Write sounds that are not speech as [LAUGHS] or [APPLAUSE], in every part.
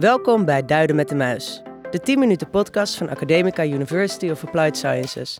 Welkom bij Duiden met de Muis, de 10 minuten podcast van Academica University of Applied Sciences.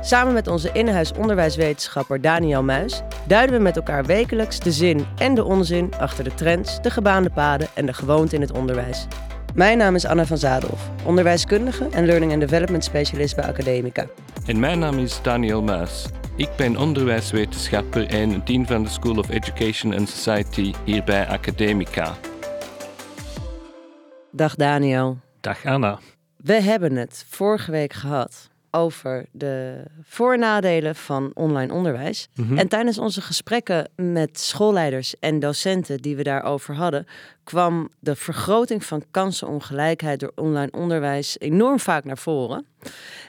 Samen met onze in-huis onderwijswetenschapper Daniel Muis duiden we met elkaar wekelijks de zin en de onzin achter de trends, de gebaande paden en de gewoonte in het onderwijs. Mijn naam is Anna van Zadelhoff, onderwijskundige en learning and development specialist bij Academica. En mijn naam is Daniel Muis. Ik ben onderwijswetenschapper en dean van de School of Education and Society hier bij Academica. Dag Daniel. Dag Anna. We hebben het vorige week gehad over de voor- en nadelen van online onderwijs. Mhm. En tijdens onze gesprekken met schoolleiders en docenten die we daarover hadden, kwam de vergroting van kansenongelijkheid door online onderwijs enorm vaak naar voren.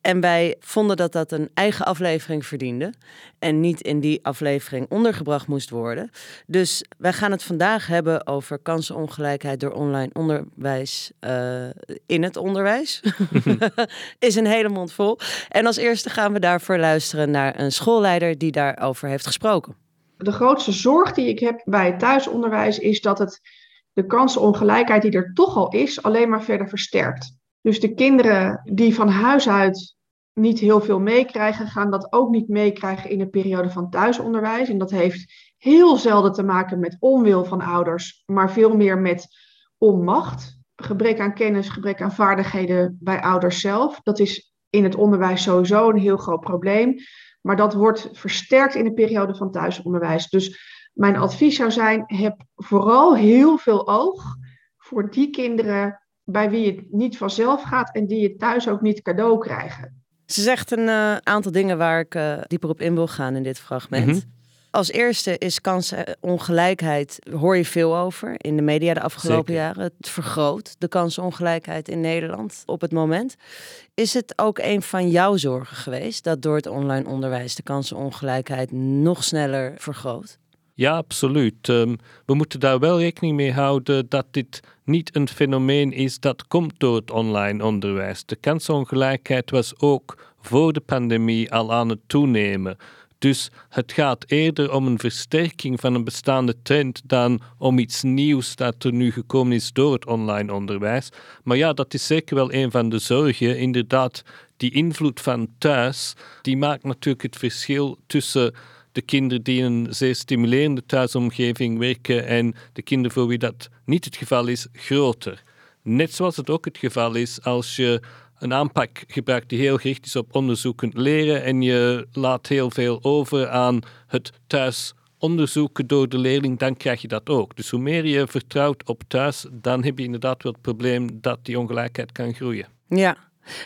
En wij vonden dat dat een eigen aflevering verdiende en niet in die aflevering ondergebracht moest worden. Dus wij gaan het vandaag hebben over kansenongelijkheid door online onderwijs uh, in het onderwijs. [LAUGHS] [LAUGHS] Is een hele mond vol. En als eerste gaan we daarvoor luisteren naar een schoolleider die daarover heeft gesproken. De grootste zorg die ik heb bij het thuisonderwijs is dat het de kansenongelijkheid die er toch al is, alleen maar verder versterkt. Dus de kinderen die van huis uit niet heel veel meekrijgen, gaan dat ook niet meekrijgen in een periode van thuisonderwijs. En dat heeft heel zelden te maken met onwil van ouders, maar veel meer met onmacht. Gebrek aan kennis, gebrek aan vaardigheden bij ouders zelf. Dat is in het onderwijs sowieso een heel groot probleem. Maar dat wordt versterkt in de periode van thuisonderwijs. Dus mijn advies zou zijn: heb vooral heel veel oog voor die kinderen bij wie het niet vanzelf gaat en die het thuis ook niet cadeau krijgen. Ze zegt een uh, aantal dingen waar ik uh, dieper op in wil gaan in dit fragment. Mm -hmm. Als eerste is kansenongelijkheid, hoor je veel over in de media de afgelopen Zeker. jaren. Het vergroot de kansenongelijkheid in Nederland op het moment. Is het ook een van jouw zorgen geweest dat door het online onderwijs de kansenongelijkheid nog sneller vergroot? Ja, absoluut. Um, we moeten daar wel rekening mee houden dat dit niet een fenomeen is dat komt door het online onderwijs. De kansongelijkheid was ook voor de pandemie al aan het toenemen. Dus het gaat eerder om een versterking van een bestaande trend dan om iets nieuws dat er nu gekomen is door het online onderwijs. Maar ja, dat is zeker wel een van de zorgen. Inderdaad, die invloed van thuis, die maakt natuurlijk het verschil tussen de kinderen die in een zeer stimulerende thuisomgeving werken en de kinderen voor wie dat niet het geval is, groter. Net zoals het ook het geval is als je een aanpak gebruikt die heel gericht is op onderzoekend leren en je laat heel veel over aan het thuis onderzoeken door de leerling, dan krijg je dat ook. Dus hoe meer je vertrouwt op thuis, dan heb je inderdaad wel het probleem dat die ongelijkheid kan groeien. Ja,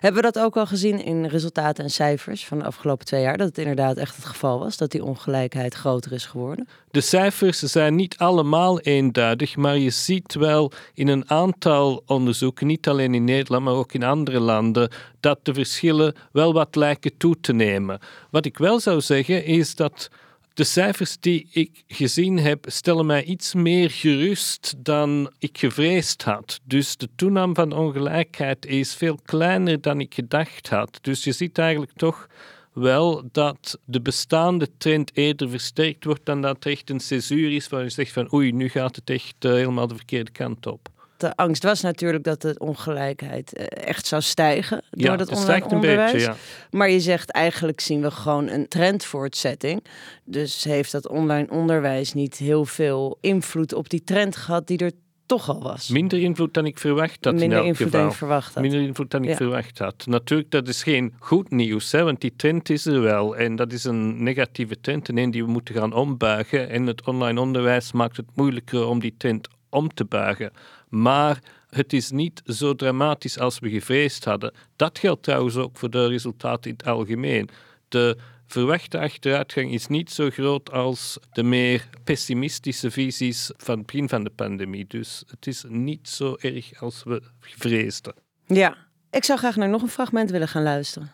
hebben we dat ook al gezien in resultaten en cijfers van de afgelopen twee jaar? Dat het inderdaad echt het geval was, dat die ongelijkheid groter is geworden? De cijfers zijn niet allemaal eenduidig, maar je ziet wel in een aantal onderzoeken, niet alleen in Nederland, maar ook in andere landen, dat de verschillen wel wat lijken toe te nemen. Wat ik wel zou zeggen is dat de cijfers die ik gezien heb, stellen mij iets meer gerust dan ik gevreesd had. Dus de toename van ongelijkheid is veel kleiner dan ik gedacht had. Dus je ziet eigenlijk toch wel dat de bestaande trend eerder versterkt wordt dan dat er echt een césuur is waar je zegt van oei, nu gaat het echt uh, helemaal de verkeerde kant op. De angst was natuurlijk dat de ongelijkheid echt zou stijgen door ja, dat het online onderwijs. beetje, ja. Maar je zegt eigenlijk zien we gewoon een trendvoortzetting. Dus heeft dat online onderwijs niet heel veel invloed op die trend gehad die er toch al was? Minder invloed dan ik verwacht had. Minder in invloed geval. dan je verwacht had. Minder invloed dan ik Ja. verwacht had. Natuurlijk, dat is geen goed nieuws, hè, want die trend is er wel. En dat is een negatieve trend en een die we moeten gaan ombuigen. En het online onderwijs maakt het moeilijker om die trend om te buigen. Maar het is niet zo dramatisch als we gevreesd hadden. Dat geldt trouwens ook voor de resultaten in het algemeen. De verwachte achteruitgang is niet zo groot als de meer pessimistische visies van het begin van de pandemie. Dus het is niet zo erg als we vreesden. Ja, ik zou graag naar nog een fragment willen gaan luisteren.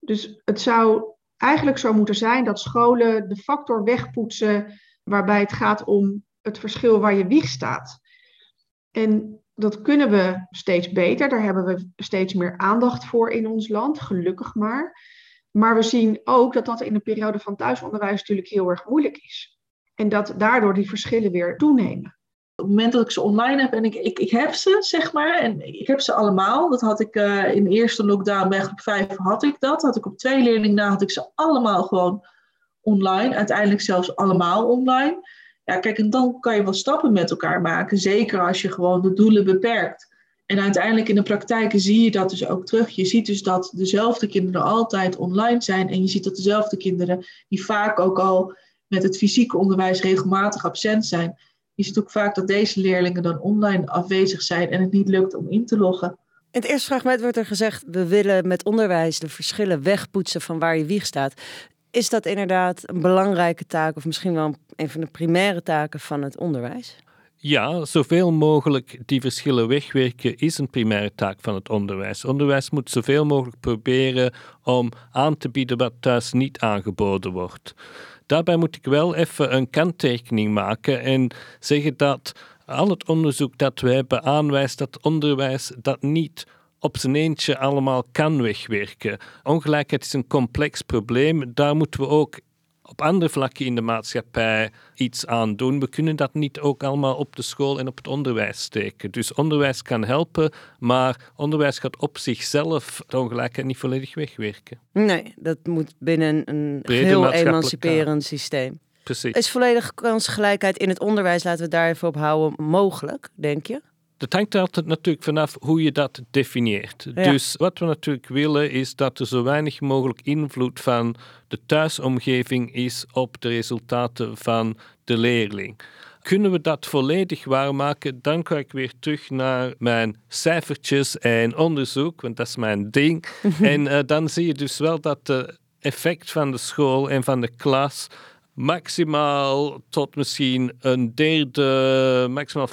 Dus het zou eigenlijk zo moeten zijn dat scholen de factor wegpoetsen waarbij het gaat om het verschil waar je wieg staat. En dat kunnen we steeds beter. Daar hebben we steeds meer aandacht voor in ons land, gelukkig maar. Maar we zien ook dat dat in de periode van thuisonderwijs natuurlijk heel erg moeilijk is. En dat daardoor die verschillen weer toenemen. Op het moment dat ik ze online heb en ik, ik, ik heb ze, zeg maar, en ik heb ze allemaal. Dat had ik uh, in de eerste lockdown bij groep 5 had ik dat. Had ik op twee leerlingen na had ik ze allemaal gewoon online. Uiteindelijk zelfs allemaal online. Ja, kijk, en dan kan je wel stappen met elkaar maken. Zeker als je gewoon de doelen beperkt. En uiteindelijk in de praktijk zie je dat dus ook terug. Je ziet dus dat dezelfde kinderen altijd online zijn. En je ziet dat dezelfde kinderen, die vaak ook al met het fysieke onderwijs regelmatig absent zijn. Je ziet ook vaak dat deze leerlingen dan online afwezig zijn en het niet lukt om in te loggen. In het eerste fragment wordt er gezegd: we willen met onderwijs de verschillen wegpoetsen van waar je wieg staat. Is dat inderdaad een belangrijke taak, of misschien wel een van de primaire taken van het onderwijs? Ja, zoveel mogelijk die verschillen wegwerken is een primaire taak van het onderwijs. Onderwijs moet zoveel mogelijk proberen om aan te bieden wat thuis niet aangeboden wordt. Daarbij moet ik wel even een kanttekening maken en zeggen dat al het onderzoek dat we hebben aanwijst dat onderwijs dat niet op zijn eentje allemaal kan wegwerken. Ongelijkheid is een complex probleem. Daar moeten we ook op andere vlakken in de maatschappij iets aan doen. We kunnen dat niet ook allemaal op de school en op het onderwijs steken. Dus onderwijs kan helpen, maar onderwijs gaat op zichzelf de ongelijkheid niet volledig wegwerken. Nee, dat moet binnen een heel emanciperend systeem. Precies. Is volledige kansgelijkheid in het onderwijs, laten we daar even op houden, mogelijk, denk je? Dat hangt er altijd natuurlijk vanaf hoe je dat definieert. Dus wat we natuurlijk willen is dat er zo weinig mogelijk invloed van de thuisomgeving is op de resultaten van de leerling. Kunnen we dat volledig waarmaken, dan ga ik weer terug naar mijn cijfertjes en onderzoek, want dat is mijn ding. [LAUGHS] en uh, dan zie je dus wel dat de effect van de school en van de klas maximaal tot misschien een derde, maximaal 50%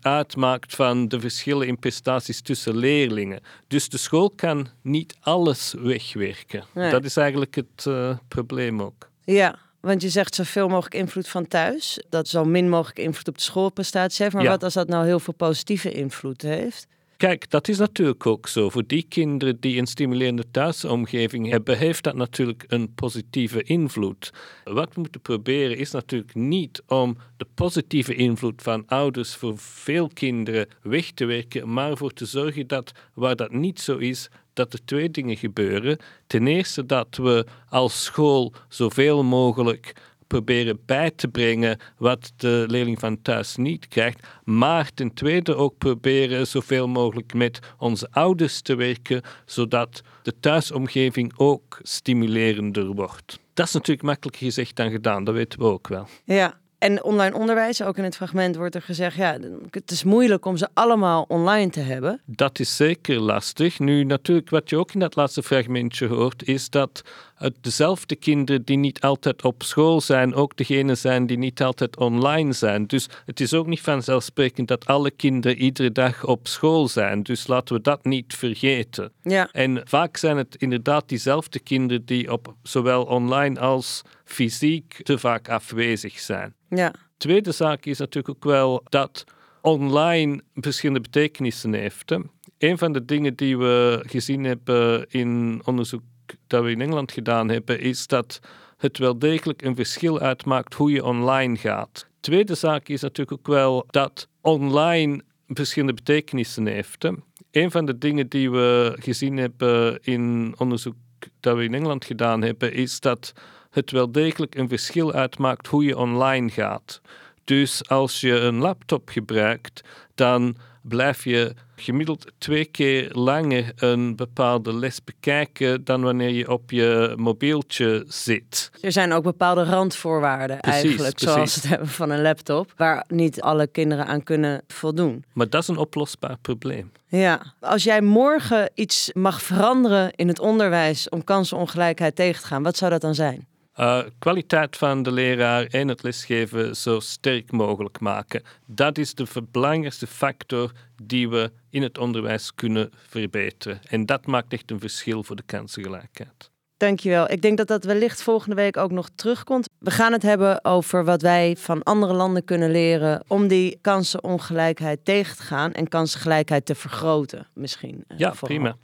uitmaakt van de verschillen in prestaties tussen leerlingen. Dus de school kan niet alles wegwerken. Dat is eigenlijk het uh, probleem ook. Ja, want je zegt zoveel mogelijk invloed van thuis. Dat zo min mogelijk invloed op de schoolprestatie heeft. Maar wat als dat nou heel veel positieve invloed heeft? Kijk, dat is natuurlijk ook zo. Voor die kinderen die een stimulerende thuisomgeving hebben, heeft dat natuurlijk een positieve invloed. Wat we moeten proberen is natuurlijk niet om de positieve invloed van ouders voor veel kinderen weg te werken, maar ervoor te zorgen dat waar dat niet zo is, dat er twee dingen gebeuren. Ten eerste dat we als school zoveel mogelijk proberen bij te brengen wat de leerling van thuis niet krijgt. Maar ten tweede ook proberen zoveel mogelijk met onze ouders te werken, zodat de thuisomgeving ook stimulerender wordt. Dat is natuurlijk makkelijker gezegd dan gedaan, dat weten we ook wel. Ja, en online onderwijs, ook in het fragment wordt er gezegd, ja, het is moeilijk om ze allemaal online te hebben. Dat is zeker lastig. Nu, natuurlijk, wat je ook in dat laatste fragmentje hoort, is dat het dezelfde kinderen die niet altijd op school zijn, ook degene zijn die niet altijd online zijn. Dus het is ook niet vanzelfsprekend dat alle kinderen iedere dag op school zijn. Dus laten we dat niet vergeten. Ja. En vaak zijn het inderdaad diezelfde kinderen die op zowel online als fysiek te vaak afwezig zijn. Ja. Tweede zaak is natuurlijk ook wel dat online verschillende betekenissen heeft. Hè. Een van de dingen die we gezien hebben in onderzoek dat we in Engeland gedaan hebben, is dat het wel degelijk een verschil uitmaakt hoe je online gaat. Tweede zaak is natuurlijk ook wel dat online verschillende betekenissen heeft. Hè. Een van de dingen die we gezien hebben in onderzoek dat we in Engeland gedaan hebben, is dat het wel degelijk een verschil uitmaakt hoe je online gaat. Dus als je een laptop gebruikt, dan blijf je gemiddeld twee keer langer een bepaalde les bekijken dan wanneer je op je mobieltje zit. Er zijn ook bepaalde randvoorwaarden eigenlijk, zoals het hebben van een laptop, waar niet alle kinderen aan kunnen voldoen. Maar dat is een oplosbaar probleem. Ja, als jij morgen iets mag veranderen in het onderwijs om kansenongelijkheid tegen te gaan, wat zou dat dan zijn? Uh, kwaliteit van de leraar en het lesgeven zo sterk mogelijk maken. Dat is de belangrijkste factor die we in het onderwijs kunnen verbeteren. En dat maakt echt een verschil voor de kansengelijkheid. Dankjewel. Ik denk dat dat wellicht volgende week ook nog terugkomt. We gaan het hebben over wat wij van andere landen kunnen leren om die kansenongelijkheid tegen te gaan en kansengelijkheid te vergroten, misschien. Ja, vooral. prima.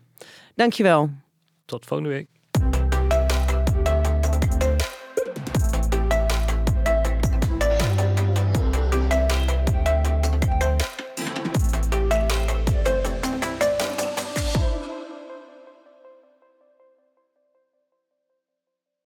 Dankjewel. Tot volgende week.